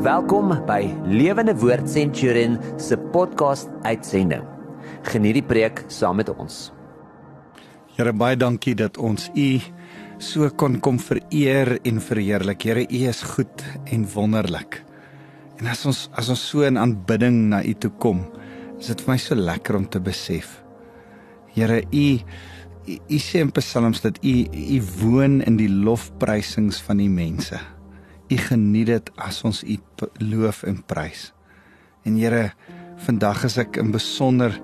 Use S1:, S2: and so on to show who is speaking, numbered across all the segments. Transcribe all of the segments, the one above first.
S1: Welkom by Lewende Woord Centurion se podcast uitsending. Geniet die preek saam met ons.
S2: Here baie dankie dat ons U so kon kom vereer en verheerlik. Here U is goed en wonderlik. En as ons as ons so in aanbidding na U toe kom, is dit vir my so lekker om te besef. Here U U sê in Psalms dat U U woon in die lofprysings van die mense. U geniet dit as ons U loof en prys. En Here, vandag is ek in besonder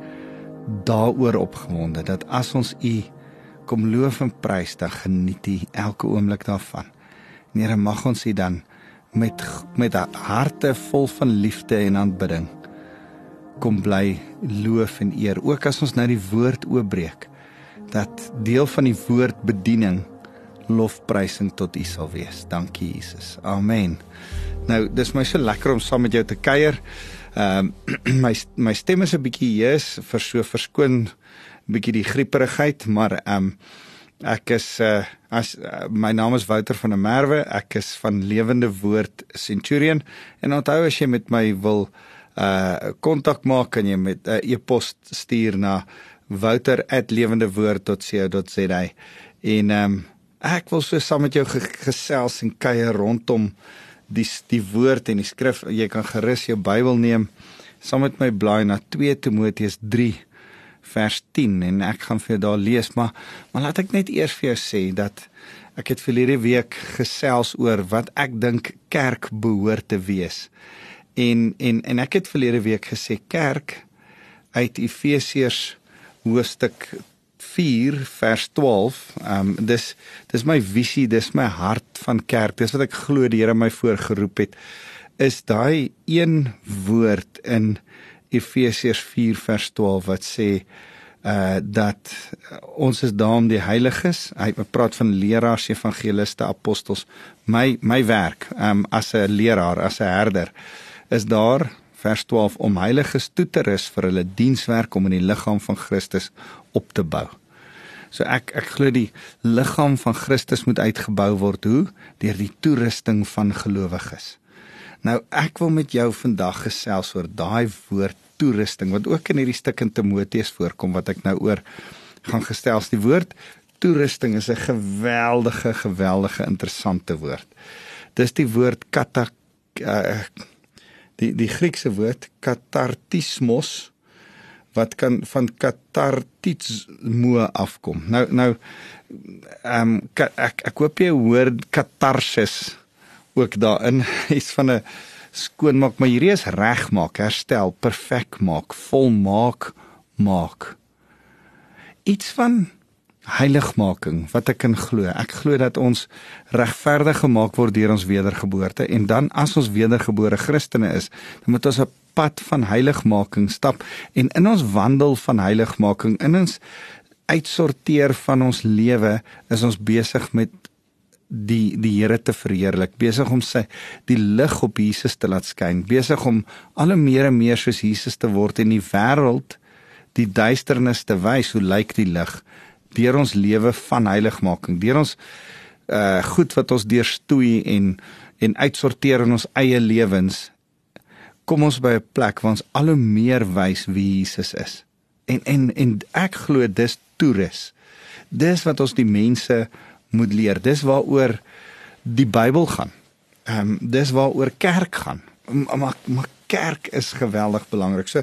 S2: daaroor opgewonde dat as ons U kom loof en prys, dan geniet U elke oomblik daarvan. En Here, mag ons U dan met met harte vol van liefde en aanbidding kom bly loof en eer. Ook as ons nou die woord oopbreek, dat deel van die woord bediening lofprysing tot U sal wees. Dankie Jesus. Amen. Nou, dis my so lekker om saam met jou te kuier. Ehm um, my my stem is 'n bietjie hees vir so verskoon bietjie die grieperigheid, maar ehm um, ek is uh as uh, my naam is Wouter van der Merwe. Ek is van Lewende Woord Centurion en onthou as jy met my wil uh kontak maak kan jy met 'n uh, e-pos stuur na wouter@lewendewoord.co.za en ehm um, ek wil so saam met jou gesels en kuier rondom die die woord en die skrif. Jy kan gerus jou Bybel neem saam met my blaai na 2 Timoteus 3 vers 10 en ek gaan vir jou daar lees, maar maar laat ek net eers vir jou sê dat ek het verlede week gesels oor wat ek dink kerk behoort te wees. En en en ek het verlede week gesê kerk uit Efesiërs hoofstuk 4 vers 12. Ehm um, dis dis my visie, dis my hart van kerk. Dis wat ek glo die Here my voorgeroep het. Is daai een woord in Efesiërs 4 vers 12 wat sê uh dat ons is daar om die heiliges. Hy praat van leraars, evangeliste, apostels. My my werk um as 'n leraar, as 'n herder is daar vers 12 om heiliges toe te rus vir hulle dienswerk om in die liggaam van Christus op te bou. So ek ek glo die liggaam van Christus moet uitgebou word hoe deur die toerusting van gelowiges. Nou ek wil met jou vandag gesels oor daai woord toerusting wat ook in hierdie stuk in Timoteus voorkom wat ek nou oor gaan gestel. Die woord toerusting is 'n geweldige geweldige interessante woord. Dis die woord kata uh, die die Griekse woord katartismos wat kan van katartismo afkom. Nou nou ehm um, ek ek hoop jy hoor katarsis ook daarin iets van 'n skoonmaak, maar hierdie is regmaak, herstel, perfek maak, volmaak maak. Iets van heiligmaking wat ek kan glo. Ek glo dat ons regverdig gemaak word deur ons wedergeboorte en dan as ons wedergebore Christene is, dan moet ons 'n pad van heiligmaking stap en in ons wandel van heiligmaking in ons uitsorteer van ons lewe is ons besig met die die Here te verheerlik, besig om sy die lig op Jesus te laat skyn, besig om al hoe meer en meer soos Jesus te word in die wêreld die duisternis te wys hoe lyk die lig deur ons lewe van heiligmaking, deur ons uh goed wat ons deurstoei en en uitsorteer in ons eie lewens kom ons by 'n plek waar ons al hoe meer wys wie Jesus is. En en en ek glo dis toerus. Dis wat ons die mense moet leer. Dis waaroor die Bybel gaan. Ehm um, dis waaroor kerk gaan. Maar maar kerk is geweldig belangrik. So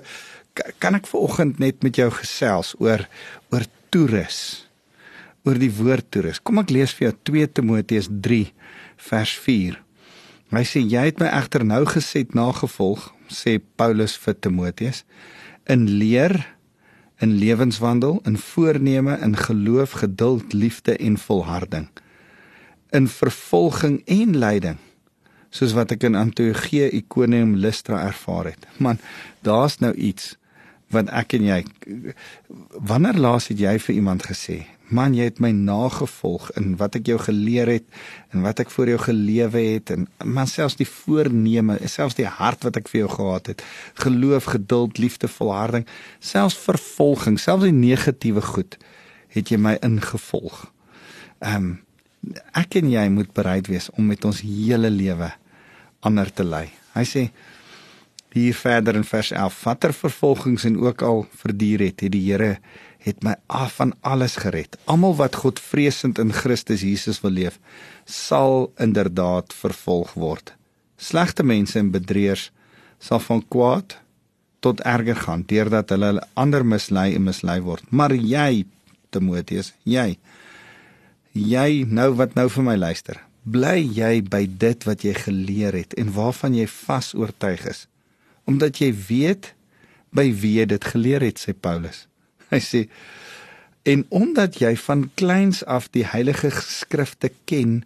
S2: kan ek vanoggend net met jou gesels oor oor toerus. Oor die woord toerus. Kom ek lees vir jou 2 Timoteus 3 vers 4. Hy sê jy het my egter nou geset nagevolg, sê Paulus vir Timoteus, in leer, in lewenswandel, in voorneme, in geloof, geduld, liefde en volharding, in vervolging en lyding, soos wat ek in Antiochie, Ikonium, Lystra ervaar het. Man, daar's nou iets wat ek en jy wanneer laas het jy vir iemand gesê man jy het my nagevolg in wat ek jou geleer het en wat ek vir jou gelewe het en man selfs die voorneme selfs die hart wat ek vir jou gehad het geloof geduld liefde volharding selfs vervolging selfs die negatiewe goed het jy my ingevolg. Ehm um, ek en jy moet bereid wees om met ons hele lewe ander te lei. Hy sê hier verder in vers 11: "Watter vervolgings en ook al verduur het, het die Here het my af van alles gered. Almal wat God vreesend in Christus Jesus wil leef, sal inderdaad vervolg word. Slegte mense en bedrieërs sal van kwaad tot erger gaan deurdat hulle ander mislei en mislei word. Maar jy, Timoteus, jy jy nou wat nou vir my luister. Bly jy by dit wat jy geleer het en waarvan jy vas oortuig is omdat jy weet by wie jy dit geleer het, sê Paulus. Hy sê en omdat jy van kleins af die heilige skrifte ken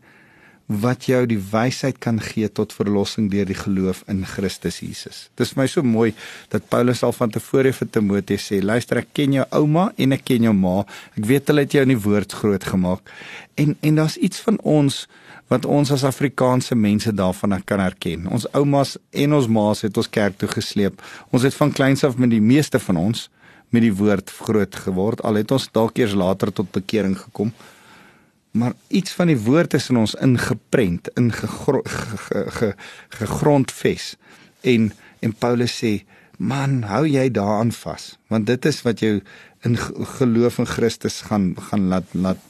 S2: wat jou die wysheid kan gee tot verlossing deur die geloof in Christus Jesus. Dis vir my so mooi dat Paulus al van tevore vir Timoteus sê, luister ek ken jou ouma en ek ken jou ma. Ek weet hulle het jou in die woord groot gemaak. En en daar's iets van ons wat ons as Afrikaanse mense daarvan kan herken. Ons oumas en ons ma's het ons kerk toe gesleep. Ons het van kleins af met die meeste van ons met die woord groot geword. Al het ons dalk eers later tot bekering gekom. Maar iets van die woord is in ons ingeprent, in gegrondves. En en Paulus sê, man, hou jy daaraan vas, want dit is wat jou in geloof in Christus gaan gaan laat laat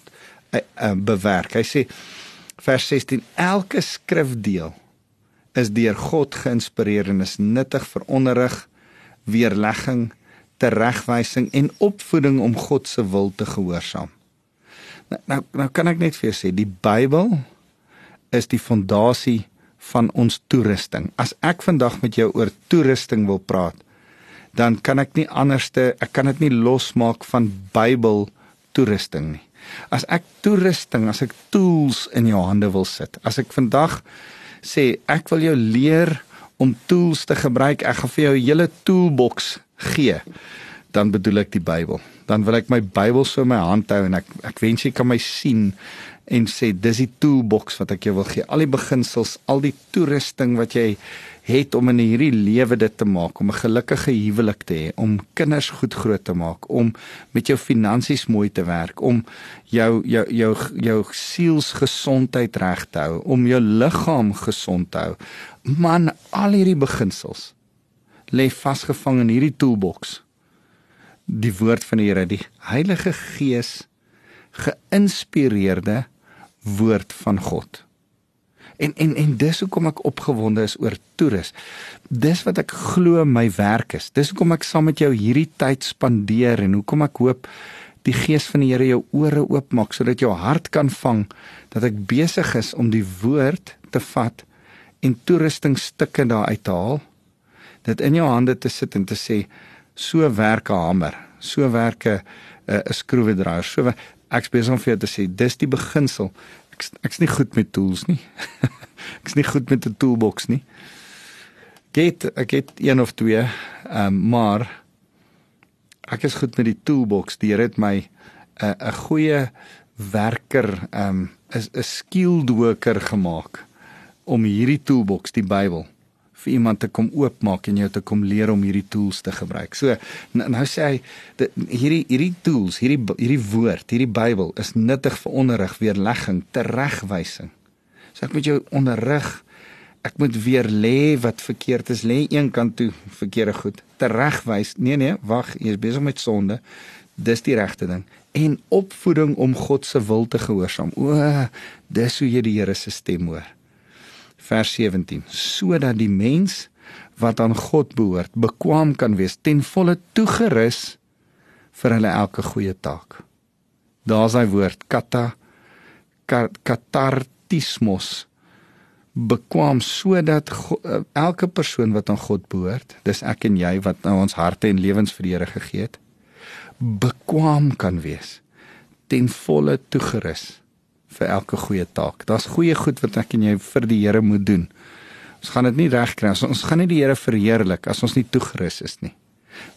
S2: uh, uh, bewerk. Hy sê vers 16 elke skrifdeel is deur God geïnspireer en is nuttig vir onderrig, weerlegging, teregwysing en opvoeding om God se wil te gehoorsaam. Nou, nou nou kan ek net vir jou sê die Bybel is die fondasie van ons toerusting. As ek vandag met jou oor toerusting wil praat, dan kan ek nie anderste ek kan dit nie losmaak van Bybel toerusting nie. As ek toerusting, as ek tools in jou hande wil sit. As ek vandag sê ek wil jou leer om tools te gebruik, ek gaan vir jou 'n hele toolbox gee, dan bedoel ek die Bybel. Dan wil ek my Bybel so in my hand hou en ek ek wens jy kan my sien en sê dis die toolbox wat ek jou wil gee. Al die beginsels, al die toerusting wat jy het om in hierdie lewe dit te maak, om 'n gelukkige huwelik te hê, om kinders goed groot te maak, om met jou finansies mooi te werk, om jou jou jou jou sielsgesondheid reg te hou, om jou liggaam gesond te hou. Man, al hierdie beginsels lê vasgevang in hierdie toolbox. Die woord van die Here, die Heilige Gees geïnspireerde woord van God. En en en dis hoekom ek opgewonde is oor toerus. Dis wat ek glo my werk is. Dis hoekom ek saam met jou hierdie tyd spandeer en hoekom ek hoop die gees van die Here jou ore oopmaak sodat jou hart kan vang dat ek besig is om die woord te vat en toerustingstukke daar uit te haal. Dit in jou hande te sit en te sê so werk 'n hamer, so werk 'n 'n skroewedraaier. So ek's besig om vir jou te sê dis die beginsel ek ek's nie goed met tools nie. ek's nie goed met 'n toolbox nie. Get ek het een of twee, ehm um, maar ek is goed met die toolbox. Die Here het my 'n uh, 'n goeie werker, ehm um, 'n 'n skilled worker gemaak om hierdie toolbox, die Bybel vir iemand te kom oopmaak en jou te kom leer om hierdie tools te gebruik. So nou, sê hy dat hierdie hierdie tools, hierdie hierdie woord, hierdie Bybel is nuttig vir onderrig, weerlegging, teregwysing. So ek moet jou onderrig. Ek moet weer lê wat verkeerd is, lê een kant toe verkeerde goed. Teregwys. Nee nee, wag, jy is besig met sonde. Dis die regte ding en opvoeding om God se wil te gehoorsaam. O, dis hoe jy die Here se stem hoor vers 17 sodat die mens wat aan God behoort bekwam kan wees ten volle toegerus vir hulle elke goeie taak. Daar's hy woord kata katartismos bekwam sodat eh, elke persoon wat aan God behoort, dis ek en jy wat nou ons harte en lewens vir die Here gegee het, bekwam kan wees ten volle toegerus vir elke goeie taak. Daar's goeie goed wat ek en jy vir die Here moet doen. Ons gaan dit nie regkry as ons gaan nie die Here verheerlik as ons nie toegerus is nie.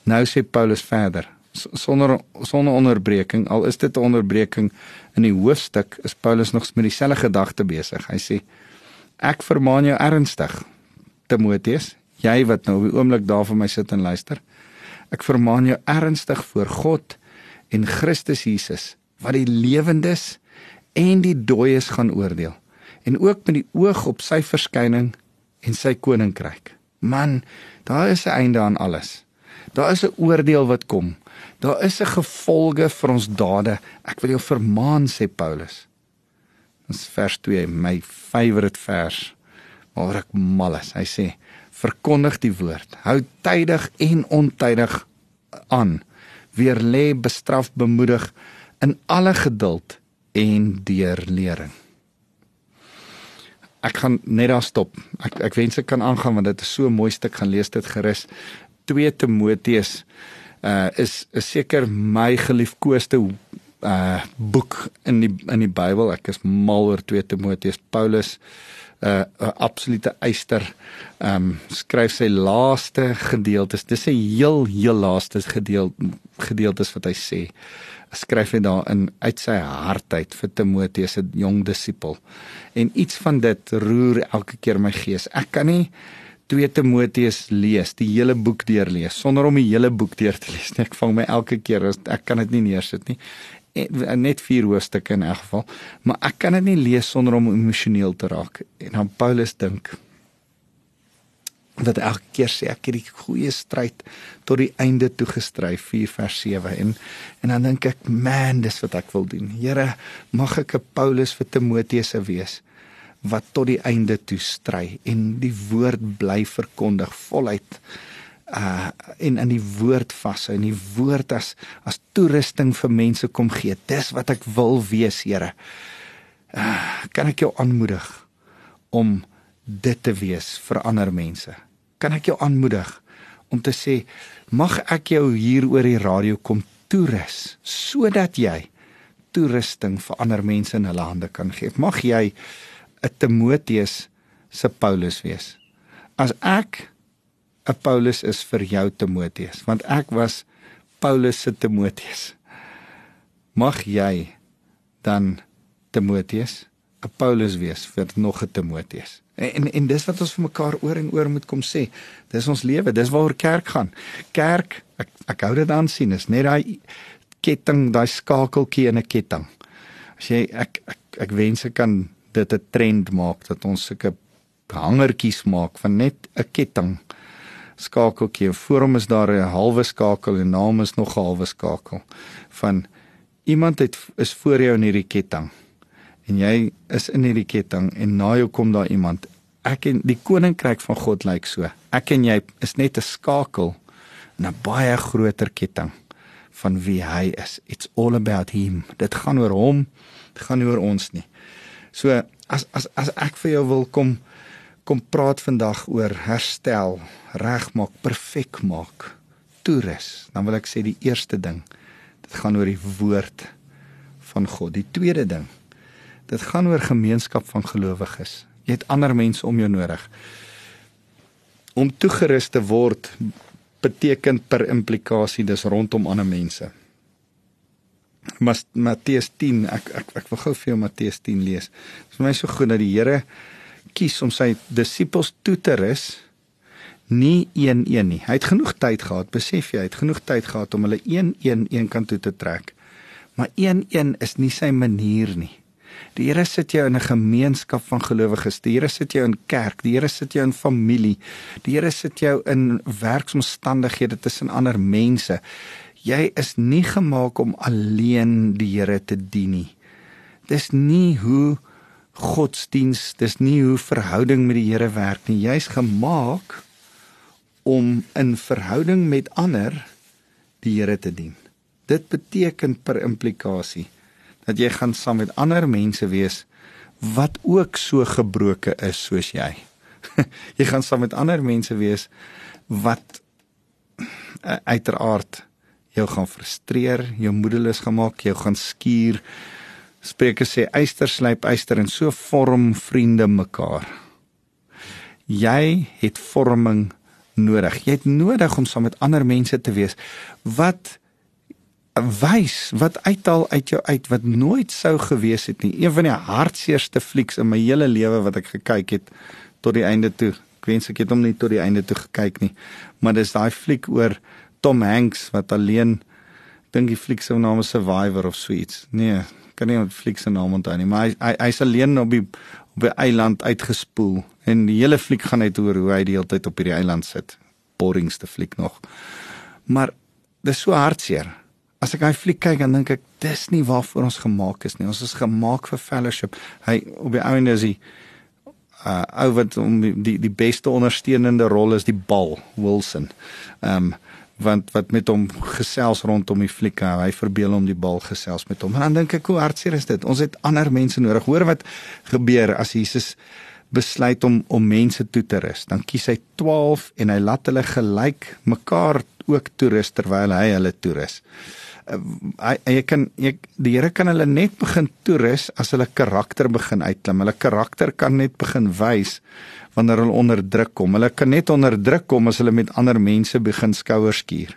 S2: Nou sê Paulus verder sonder sonder onderbreking al is dit 'n onderbreking in die hoofstuk is Paulus nog met dieselfde gedagte besig. Hy sê ek vermaan jou ernstig Timoteus, jy wat nou op die oomblik daar vir my sit en luister. Ek vermaan jou ernstig voor God en Christus Jesus wat die lewendes en die dooies gaan oordeel en ook met die oog op sy verskyning en sy koninkryk. Man, daar is 'n einde aan alles. Daar is 'n oordeel wat kom. Daar is 'n gevolge vir ons dade. Ek wil jou vermaan sê Paulus. Dis vers 2, my favourite vers. Maar ek mal is. Hy sê: "Verkondig die woord. Hou tydig en ontydig aan. Weer lê bestraf bemoedig in alle geduld en deurlering." Ek gaan net daar stop. Ek ek wens ek kan aangaan want dit is so 'n mooi stuk gaan lees dit gerus. 2 Timoteus uh is is seker my geliefkoeste uh boek in die in die Bybel. Ek is mal oor 2 Timoteus. Paulus uh 'n absolute eyster um skryf sy laaste gedeeltes. Dis 'n heel heel laaste gedeelte gedeeltes wat hy sê. Skryf hy daarin uit sy hart uit vir Timoteus se jong disipel. En iets van dit roer elke keer my gees. Ek kan nie 2 Timoteus lees, die hele boek deurlees sonder om die hele boek deur te lees nie. Ek vang my elke keer as ek kan dit nie neersit nie. En, net vier hoofstukke in elk geval, maar ek kan dit nie lees sonder om emosioneel te raak. En dan Paulus dink dat elke keer sê ek het die goeie stryd tot die einde toe gestry 4 vers 7 en en dan dink ek man dis wat ek wil doen. Here mag ek 'n Paulus vir Timoteus wees wat tot die einde toe stry en die woord bly verkondig voluit uh en in die woord vashou en die woord as as toerusting vir mense kom gee. Dis wat ek wil wees Here. Uh, kan ek jou aanmoedig om dit te wees vir ander mense kan ek jou aanmoedig om te sê mag ek jou hier oor die radio kom toerus sodat jy toerusting vir ander mense in hulle hande kan gee mag jy 'n Timoteus se Paulus wees. As ek 'n Paulus is vir jou Timoteus, want ek was Paulus se Timoteus. Mag jy dan Timoteus 'n Paulus wees vir nog 'n Timoteus. En, en dis wat ons vir mekaar oor en oor moet kom sê. Dis ons lewe, dis waaroor kerk gaan. Kerk, ek ek hou dit aan sien, is net daai ketting, daai skakeltjie in 'n ketting. As jy ek ek, ek wens ek kan dit 'n trend maak dat ons sulke hangertjies maak van net 'n ketting skakeltjie. Voor hom is daar 'n halwe skakel en na hom is nog 'n halwe skakel van iemand het is voor jou in hierdie ketting en jy is in hierdie ketting en na jou kom daar iemand. Ek en die koninkryk van God lyk so. Ek en jy is net 'n skakel in 'n baie groter ketting van wie hy is. It's all about him. Dit gaan oor hom. Dit gaan nie oor ons nie. So as as as ek vir jou wil kom kom praat vandag oor herstel, regmaak, perfek maak, toerus, dan wil ek sê die eerste ding, dit gaan oor die woord van God. Die tweede ding, dit gaan oor gemeenskap van gelowiges. Jy het ander mense om jou nodig. Om toegerus te word beteken per implikasie dis rondom ander mense. Matteus 10 ek ek ek wil gou vir jou Matteus 10 lees. Dit is vir my so goed dat die Here kies om sy disippels toe te rus nie een een nie. Hy het genoeg tyd gehad, besef jy, hy het genoeg tyd gehad om hulle een een een kant toe te trek. Maar een een is nie sy manier nie. Die Here sit jou in 'n gemeenskap van gelowiges. Die Here sit jou in kerk. Die Here sit jou in familie. Die Here sit jou in werksomstandighede tussen ander mense jy is nie gemaak om alleen die Here te dien nie. Dis nie hoe godsdiens, dis nie hoe verhouding met die Here werk nie. Jy's gemaak om in verhouding met ander die Here te dien. Dit beteken per implikasie dat jy gaan saam met ander mense wees wat ook so gebroke is soos jy. jy gaan saam met ander mense wees wat uh, uiteraard jou gaan frustreer, jou moedeloos gemaak, jou gaan skuur. Spreuke sê eyster slyp eyster en so vorm vriende mekaar. Jy het vorming nodig. Jy het nodig om saam met ander mense te wees wat wys wat uithaal uit jou uit wat nooit sou gewees het nie. Een van die hartseerste flieks in my hele lewe wat ek gekyk het tot die einde toe. Ek wens ek het hom nie tot die einde toe gekyk nie. Maar dis daai fliek oor Tom Hanks wat alleen dink die fliek se naam is Survivor of so iets. Nee, kan nie die fliek se naam onthou nie, maar hy hy hy's alleen op die op 'n eiland uitgespoel en die hele fliek gaan net oor hoe hy die hele tyd op hierdie eiland sit. Boringste fliek nog. Maar dis so hartseer. As ek hy fliek kyk dan dink ek dis nie waarvoor ons gemaak is nie. Ons is gemaak vir fellowship. Hy op die einde is hy uh ou wat om die die beste ondersteunende rol is die bal Wilson. Ehm um, want wat met hom gesels rondom die fliek hy verbeel hom die bal gesels met hom en dan dink ek hoe hartseer is dit ons het ander mense nodig hoor wat gebeur as Jesus besluit om om mense toe te rus dan kies hy 12 en hy laat hulle gelyk mekaar ook toerus terwyl hy hulle toerus hy jy kan jy, die Here kan hulle net begin toerus as hulle karakter begin uitklim hulle karakter kan net begin wys wanneer hulle onder druk kom. Hulle kan net onder druk kom as hulle met ander mense begin skouers skuur.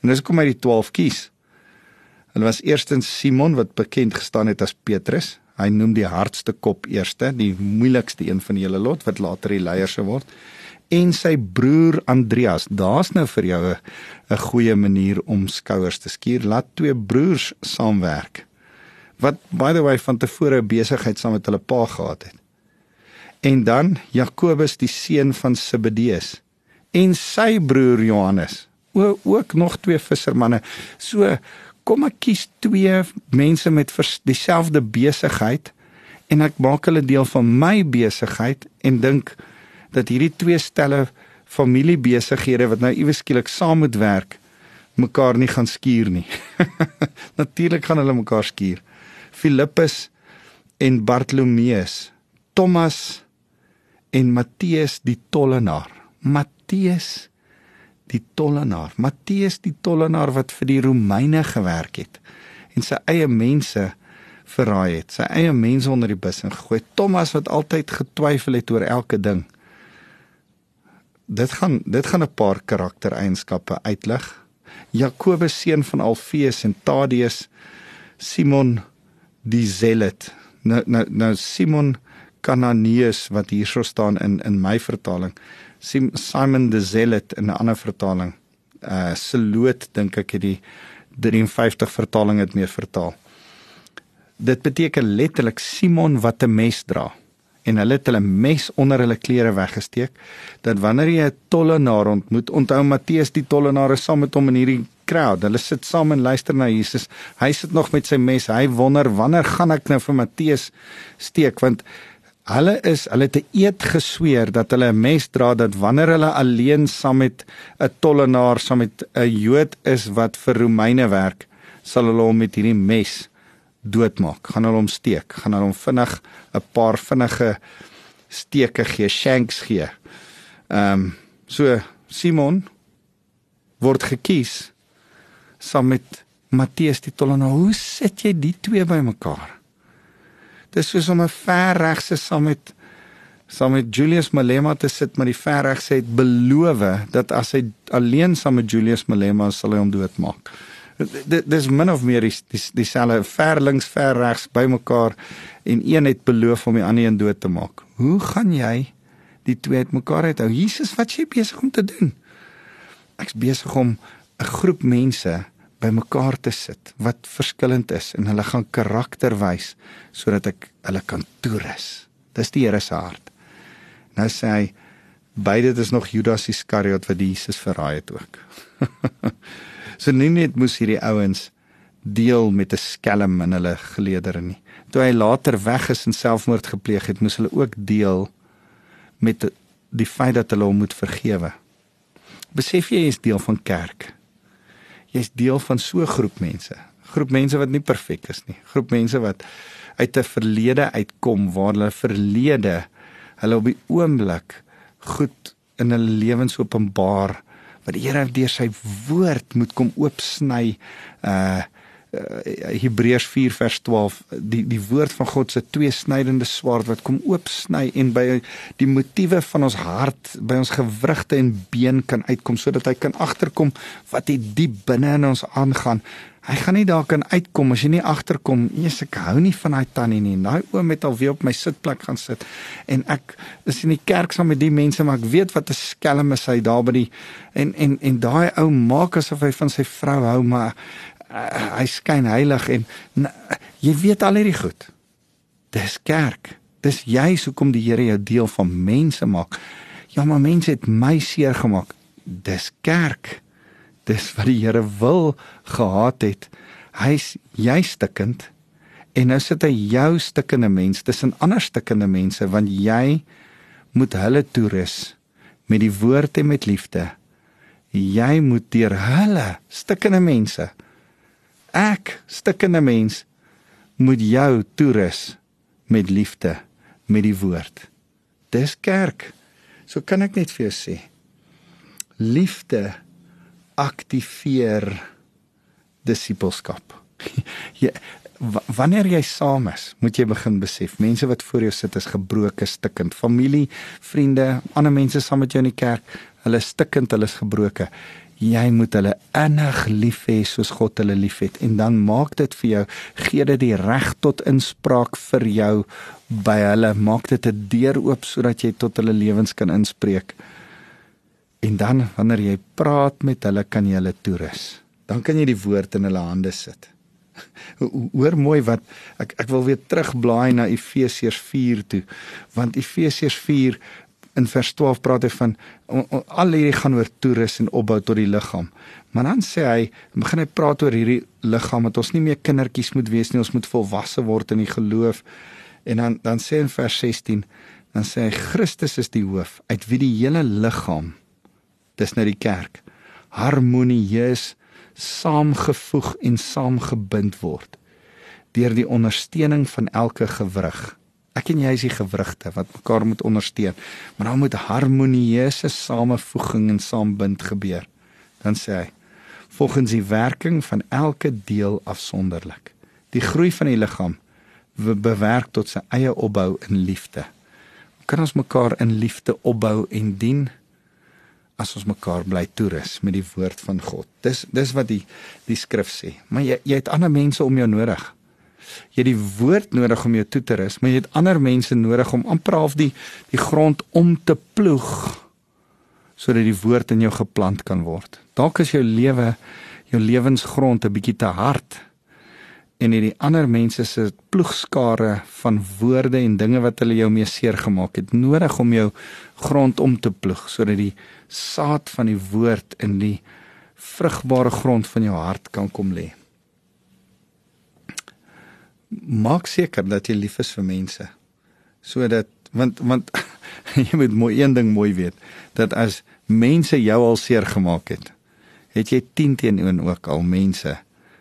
S2: En dis kom uit die 12 kies. Hulle was eerstens Simon wat bekend gestaan het as Petrus. Hy noem die hardste kop eerste, die moeilikste een van die hele lot wat later die leier sou word. En sy broer Andreas. Daar's nou vir jou 'n goeie manier om skouers te skuur. Laat twee broers saamwerk. Wat by the way van tevore besigheid saam met hulle pa gehad het en dan Jakobus die seun van Zebedeus en sy broer Johannes o, ook nog twee vissermanne so kom ek kies twee mense met dieselfde besigheid en ek maak hulle deel van my besigheid en dink dat hierdie twee stelle familiebesighede wat nou iewes skielik saam moet werk mekaar nie gaan skuur nie natuurlik gaan hulle mekaar skuur Filippus en Bartolomeus Thomas en Matteus die tollenaar. Matteus die tollenaar. Matteus die tollenaar wat vir die Romeine gewerk het en sy eie mense verraai het. Sy eie mense onder die bus ingegooi. Thomas wat altyd getwyfel het oor elke ding. Dit gaan dit gaan 'n paar karaktereienskappe uitlig. Jakobus seun van Alfeus en Tadeus Simon die Zealot. Nou nou nou Simon Kananeus wat hierso staan in in my vertaling. Simon the Zealot in 'n ander vertaling. Uh Seloot dink ek het die 53 vertaling het meer vertaal. Dit beteken letterlik Simon wat 'n mes dra en hulle het hulle mes onder hulle klere weggesteek dat wanneer jy 'n tollenaar ontmoet, onthou Matteus die tollenaar is saam met hom in hierdie crowd. Hulle sit saam en luister na Jesus. Hy sit nog met sy mes. Hy wonder wanneer gaan ek nou vir Matteus steek want Hulle is hulle het 'n eed gesweer dat hulle 'n mes dra dat wanneer hulle alleen saam met 'n tollenaar saam met 'n Jood is wat vir Romeine werk, sal hulle hom met hierdie mes doodmaak. Gaan hulle hom steek, gaan hulle hom vinnig 'n paar vinnige steke gee, shanks gee. Ehm um, so Simon word gekies saam met Matteus die tollenaar. Hoe sit jy die twee bymekaar? dis soos om 'n verregse saam met saam met Julius Malema te sit, maar die verregse het beloof dat as hy alleen saam met Julius Malema sal hy hom doodmaak. Dit dis min of meer dieselfde die, die ver links ver regs bymekaar en een het beloof om die ander een dood te maak. Hoe gaan jy die twee uitmekaar uithou? Jesus, wat jy besig om te doen? Ek's besig om 'n groep mense bymekaar te sit wat verskillend is en hulle gaan karakter wys sodat ek hulle kan toerus. Dis die Here se hart. Nou sê hy beide dit is nog Judas Iskariot wat Jesus verraai het ook. so nie net moes hierdie ouens deel met 'n skelm in hulle geleedere nie. Toe hy later weg is en selfmoord gepleeg het, moes hulle ook deel met die feit dat hulle hom moet vergewe. Besef jy jy is deel van kerk jy's deel van so 'n groep mense. Groep mense wat nie perfek is nie. Groep mense wat uit 'n verlede uitkom waar hulle verlede hulle op die oomblik goed in hulle lewens openbaar wat die Here deur sy woord moet kom oopsny uh uh, Hebreërs 4 vers 12 die die woord van God se twee snydende swaard wat kom oopsny en by die motiewe van ons hart by ons gewrigte en been kan uitkom sodat hy kan agterkom wat die diep binne in ons aangaan hy gaan nie daar kan uitkom as jy nie agterkom eers ek hou nie van daai tannie nie daai oom het al weer op my sitplek gaan sit en ek is in die kerk saam met die mense maar ek weet wat 'n skelm is hy daar by die en en en daai ou maak asof hy van sy vrou hou maar uh, hy skyn heilig en na, jy weet al hierdie goed. Dis kerk. Dis juis hoekom die Here jou deel van mense maak. Ja, maar mense het my seer gemaak. Dis kerk. Dis wat die Here wil gehad het. Hy's jy stikkend en nou sit hy jou stikkende mens tussen ander stikkende mense want jy moet hulle toerus met die woord en met liefde. Jy moet deur hulle stikkende mense ek stikkende mens moet jou toerus met liefde met die woord. Dis kerk. So kan ek net vir jou sê. Liefde aktiveer disippelskap. jy wanneer jy saam is, moet jy begin besef mense wat voor jou sit is gebroke, stikkend. Familie, vriende, ander mense saam met jou in die kerk, hulle stikkend, hulle is gebroke. Jy moet hulle innig lief hê soos God hulle liefhet en dan maak dit vir jou gee dit die reg tot inspraak vir jou by hulle maak dit 'n deur oop sodat jy tot hulle lewens kan inspreek. En dan wanneer jy praat met hulle kan jy hulle toerus. Dan kan jy die woord in hulle hande sit. Hoor mooi wat ek ek wil weer terugblaai na Efesiërs 4 toe want Efesiërs 4 in vers 12 praat hy van al hierdie gaan oor toerus en opbou tot die liggaam. Maar dan sê hy, begin hy praat oor hierdie liggaam dat ons nie meer kindertjies moet wees nie, ons moet volwasse word in die geloof. En dan dan sê in vers 16, dan sê hy Christus is die hoof uit wie die hele liggaam dis nou die kerk harmonieus saamgevoeg en saamgebind word deur die ondersteuning van elke gewrig. Ek en jy is die gewrigte wat mekaar moet ondersteun, maar dan moet harmonieuse samevoeging en saambind gebeur. Dan sê hy: volgens die werking van elke deel afsonderlik. Die groei van die liggaam bewerk tot sy eie opbou in liefde. Kan ons mekaar in liefde opbou en dien? As ons mekaar bly toerus met die woord van God. Dis dis wat die die skrif sê. Maar jy jy het ander mense om jou nodig. Jy het die woord nodig om jou toe te rus, maar jy het ander mense nodig om amper half die die grond om te ploeg sodat die woord in jou geplant kan word. Dalk is jou lewe jou lewensgrond 'n bietjie te hard en hierdie ander mense se ploegskare van woorde en dinge wat hulle jou mee seer gemaak het nodig om jou grond om te ploeg sodat die saad van die woord in die vrugbare grond van jou hart kan kom lê. Maak seker dat jy lief is vir mense sodat want want jy moet mooi een ding mooi weet dat as mense jou al seer gemaak het het jy 10 teenoor ook al mense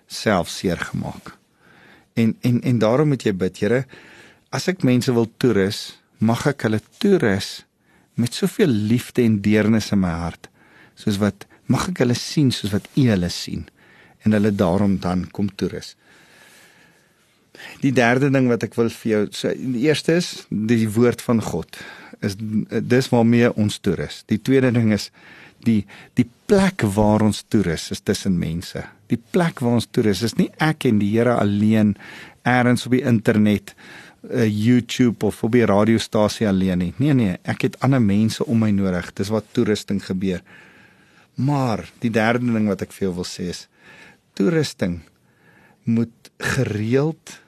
S2: self seer gemaak. En en en daarom moet jy bid, Here, as ek mense wil toerus, mag ek hulle toerus met soveel liefde en deernis in my hart, soos wat mag ek hulle sien soos wat U hulle sien en hulle daarom dan kom toerus. Die derde ding wat ek wil vir jou sê, so, die eerste is die woord van God. Is dis waarmee ons toerus. Die tweede ding is die die plek waar ons toerus is tussen mense. Die plek waar ons toerus is nie ek en die Here alleen eers op die internet, uh, YouTube of op die radiostasie alleen nie. Nee nee, ek het ander mense om my nodig. Dis wat toerusting gebeur. Maar die derde ding wat ek vir jou wil sê is toerusting moet gereeld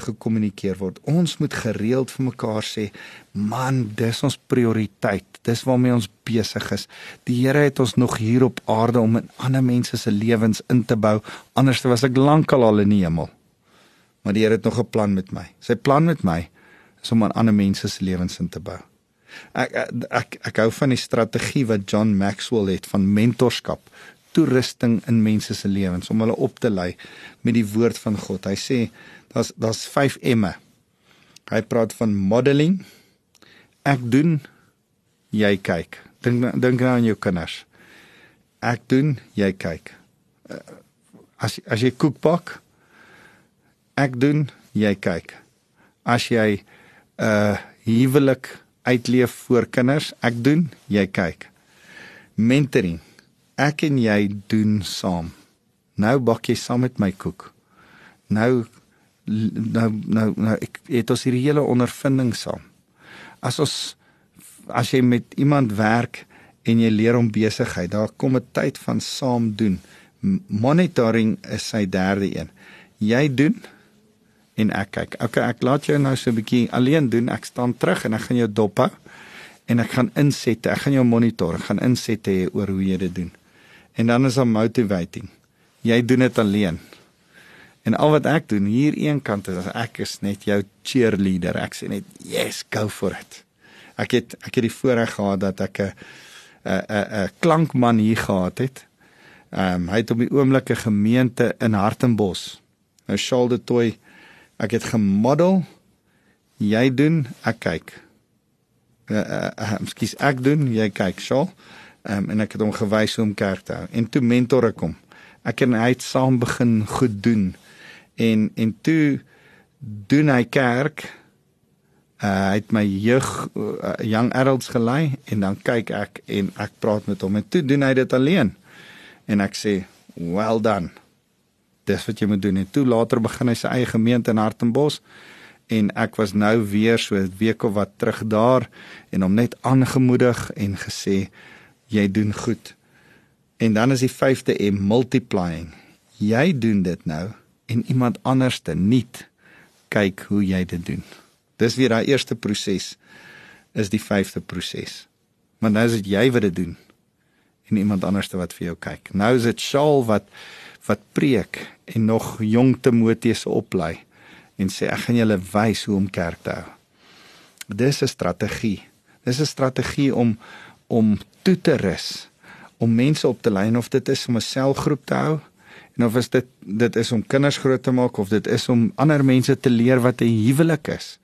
S2: gekommunikeer word. Ons moet gereeld vir mekaar sê, man, dis ons prioriteit. Dis waarmee ons besig is. Die Here het ons nog hier op aarde om in ander mense se lewens in te bou. Anders was ek lankal al in die hemel. Maar die Here het nog 'n plan met my. Sy plan met my is om aan ander mense se lewens in te bou. Ek ek ek, hou van die strategie wat John Maxwell het van mentorskap, toerusting in mense se lewens om hulle op te lei met die woord van God. Hy sê Daar's daar's 5 M'e. Hy praat van modeling. Ek doen jy kyk. Dink dink nou aan jou kinders. Ek doen jy kyk. Eh, as as jy koek bak, ek doen jy kyk. As jy 'n uh, huwelik uitleef vir kinders, ek doen jy kyk. Mentoring. Ek en jy doen saam. Nou bak jy saam met my koek. Nou nou nou nou ek het ons hierdie hele ondervinding saam. As ons as jy met iemand werk en jy leer om besigheid, daar kom 'n tyd van saam doen. Monitoring is sy derde een. Jy doen en ek kyk. Okay, ek laat jou nou so 'n bietjie alleen doen. Ek staan terug en ek gaan jou dop hou en ek gaan insette. Ek gaan jou monitor. Ek gaan insette oor hoe jy dit doen. En dan is daar motivating. Jy doen dit alleen. En al wat ek doen hier een kant is ek is net jou cheerleader. Ek sê net yes, go for it. Ek het ek het die voorreg gehad dat ek 'n 'n 'n klankman hier gehad het. Ehm um, hy het op die oomblik 'n gemeente in Hartenbos. Nou Shaal de Toy ek het gemodel. Jy doen, ek kyk. Uh, uh, uh, skus ek doen, jy kyk, Shaal. Ehm um, en ek het hom gewys hoe om kerk te hou en toe mentor ek hom. Ek en hy het saam begin goed doen. En en toe doen hy kerk Uh, hy het my jeug uh, young adults gelei en dan kyk ek en ek praat met hom en toe doen hy dit alleen. En ek sê, "Well done." Dis wat jy moet doen. En toe later begin hy sy eie gemeente in Hartenbos en ek was nou weer so 'n week of wat terug daar en hom net aangemoedig en gesê, "Jy doen goed." En dan is die 5de M multiplying. Jy doen dit nou en iemand anderste nie kyk hoe jy dit doen. Dis weer daai eerste proses is die vyfde proses. Maar nou is dit jy wat dit doen en iemand anderste wat vir jou kyk. Nou is dit Saul wat wat preek en nog jong Timoteus oplei en sê ek gaan julle wys hoe om kerk te hou. Dis 'n strategie. Dis 'n strategie om om toe te rus, om mense op te lei of dit is om 'n selgroep te hou en of is dit dit is om kinders groot te maak of dit is om ander mense te leer wat 'n huwelik is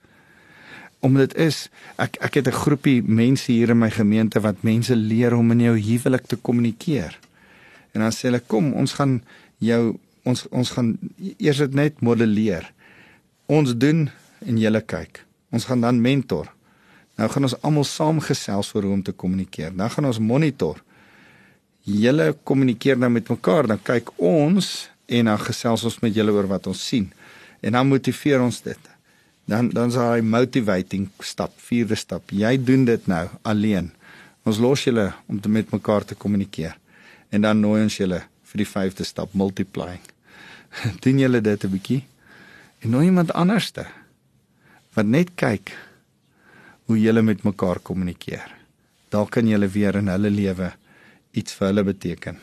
S2: omdat dit is ek ek het 'n groepie mense hier in my gemeente wat mense leer om in jou huwelik te kommunikeer. En dan sê hulle kom, ons gaan jou ons ons gaan eers dit net modelleer. Ons doen en julle kyk. Ons gaan dan mentor. Nou gaan ons almal saamgesels oor hoe om te kommunikeer. Dan gaan ons monitor. Julle kommunikeer nou met mekaar, dan kyk ons en dan gesels ons met julle oor wat ons sien. En dan motiveer ons dit dan dan is hy motivating stap, vierde stap. Jy doen dit nou alleen. Ons los julle om te met mekaar te kommunikeer. En dan nooi ons julle vir die vyfde stap, multiplying. doen julle dit 'n bietjie? En nooi iemand anderste wat net kyk hoe julle met mekaar kommunikeer. Daar kan julle weer in hulle lewe iets vir hulle beteken.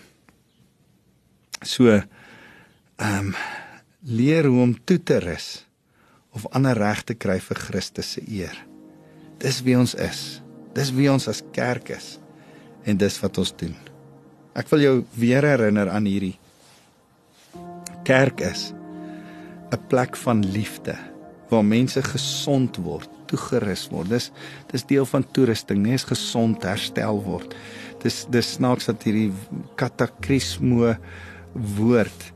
S2: So ehm um, leer hoe om toe te rus of ander reg te kry vir Christus se eer. Dis wie ons is. Dis wie ons as kerk is. En dis wat ons doen. Ek wil jou weer herinner aan hierdie kerk is 'n plek van liefde waar mense gesond word, toegerus word. Dis dis deel van toerusting, nee, is gesond herstel word. Dis dis snaaks dat hierdie katakrismo woord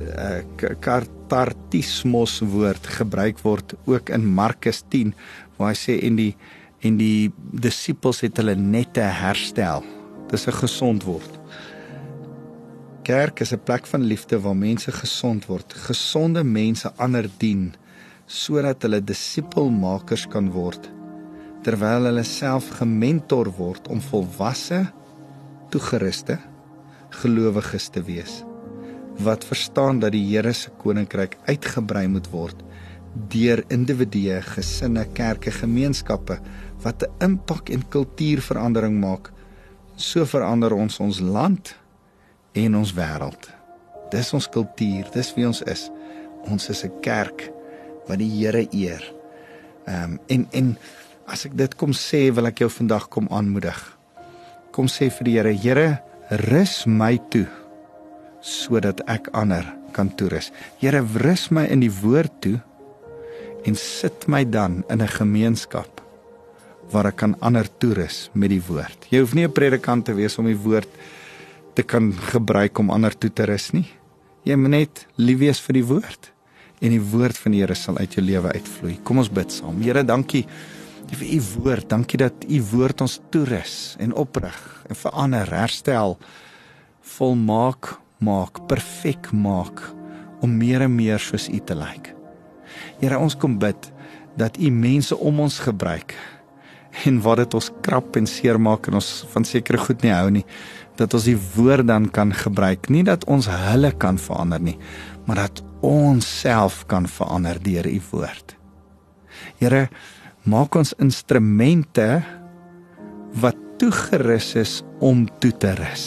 S2: uh, kartartismos woord gebruik word ook in Markus 10 waar hy sê en die en die disippels het hulle nette herstel. Dis 'n gesond word. Kerk is 'n plek van liefde waar mense gesond word, gesonde mense ander dien sodat hulle disipelmakers kan word terwyl hulle self gementor word om volwasse toegeruste gelowiges te wees wat verstaan dat die Here se koninkryk uitgebrei moet word deur individue, gesinne, kerke, gemeenskappe wat 'n impak en kultuurverandering maak. So verander ons ons land en ons wêreld. Dis ons kultuur, dis wie ons is. Ons is 'n kerk wat die Here eer. Ehm um, en en as ek dit kom sê, wil ek jou vandag kom aanmoedig. Kom sê vir die Here, Here, rus my toe sodat ek ander kan toerus. Here, rus my in die woord toe en sit my dan in 'n gemeenskap waar ek kan ander toerus met die woord. Jy hoef nie 'n predikant te wees om die woord te kan gebruik om ander toe te rus nie. Jy moet net lief wees vir die woord en die woord van die Here sal uit jou lewe uitvloei. Kom ons bid saam. Here, dankie vir u woord. Dankie dat u woord ons toerus en oprig en verander, herstel, volmaak maak, perfek maak om meer en meer soos U te lyk. Here, ons kom bid dat U mense om ons gebruik en wat dit ons krap en seermaak en ons van sekere goed nie hou nie, dat ons die woord dan kan gebruik, nie dat ons hulle kan verander nie, maar dat ons self kan verander deur u woord. Here, maak ons instrumente wat toegerus is om toe te rus.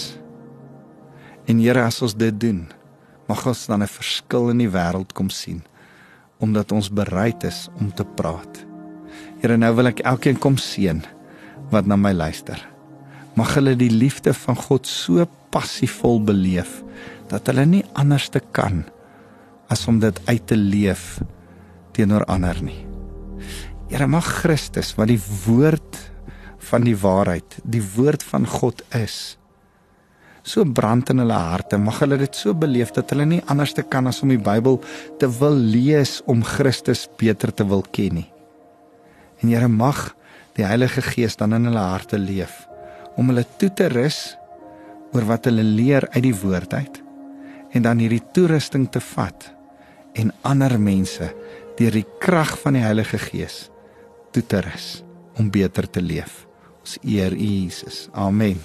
S2: En Here, as ons dit doen, mag ons dan 'n verskil in die wêreld kom sien omdat ons bereid is om te praat. Here, nou wil ek elkeen kom seën wat na my luister. Mag hulle die liefde van God so passievol beleef dat hulle nie anders te kan as om dit uit te leef teenoor ander nie. Here mag Christus wat die woord van die waarheid, die woord van God is, so brand in hulle harte. Mag hulle dit so beleef dat hulle nie anders te kan as om die Bybel te wil lees om Christus beter te wil ken nie. En Here mag die Heilige Gees dan in hulle harte leef om hulle toe te rus oor wat hulle leer uit die woord uit en dan hierdie toerusting te vat en ander mense deur die krag van die Heilige Gees toe te rus om beter te leef. Ons eer U Jesus. Amen.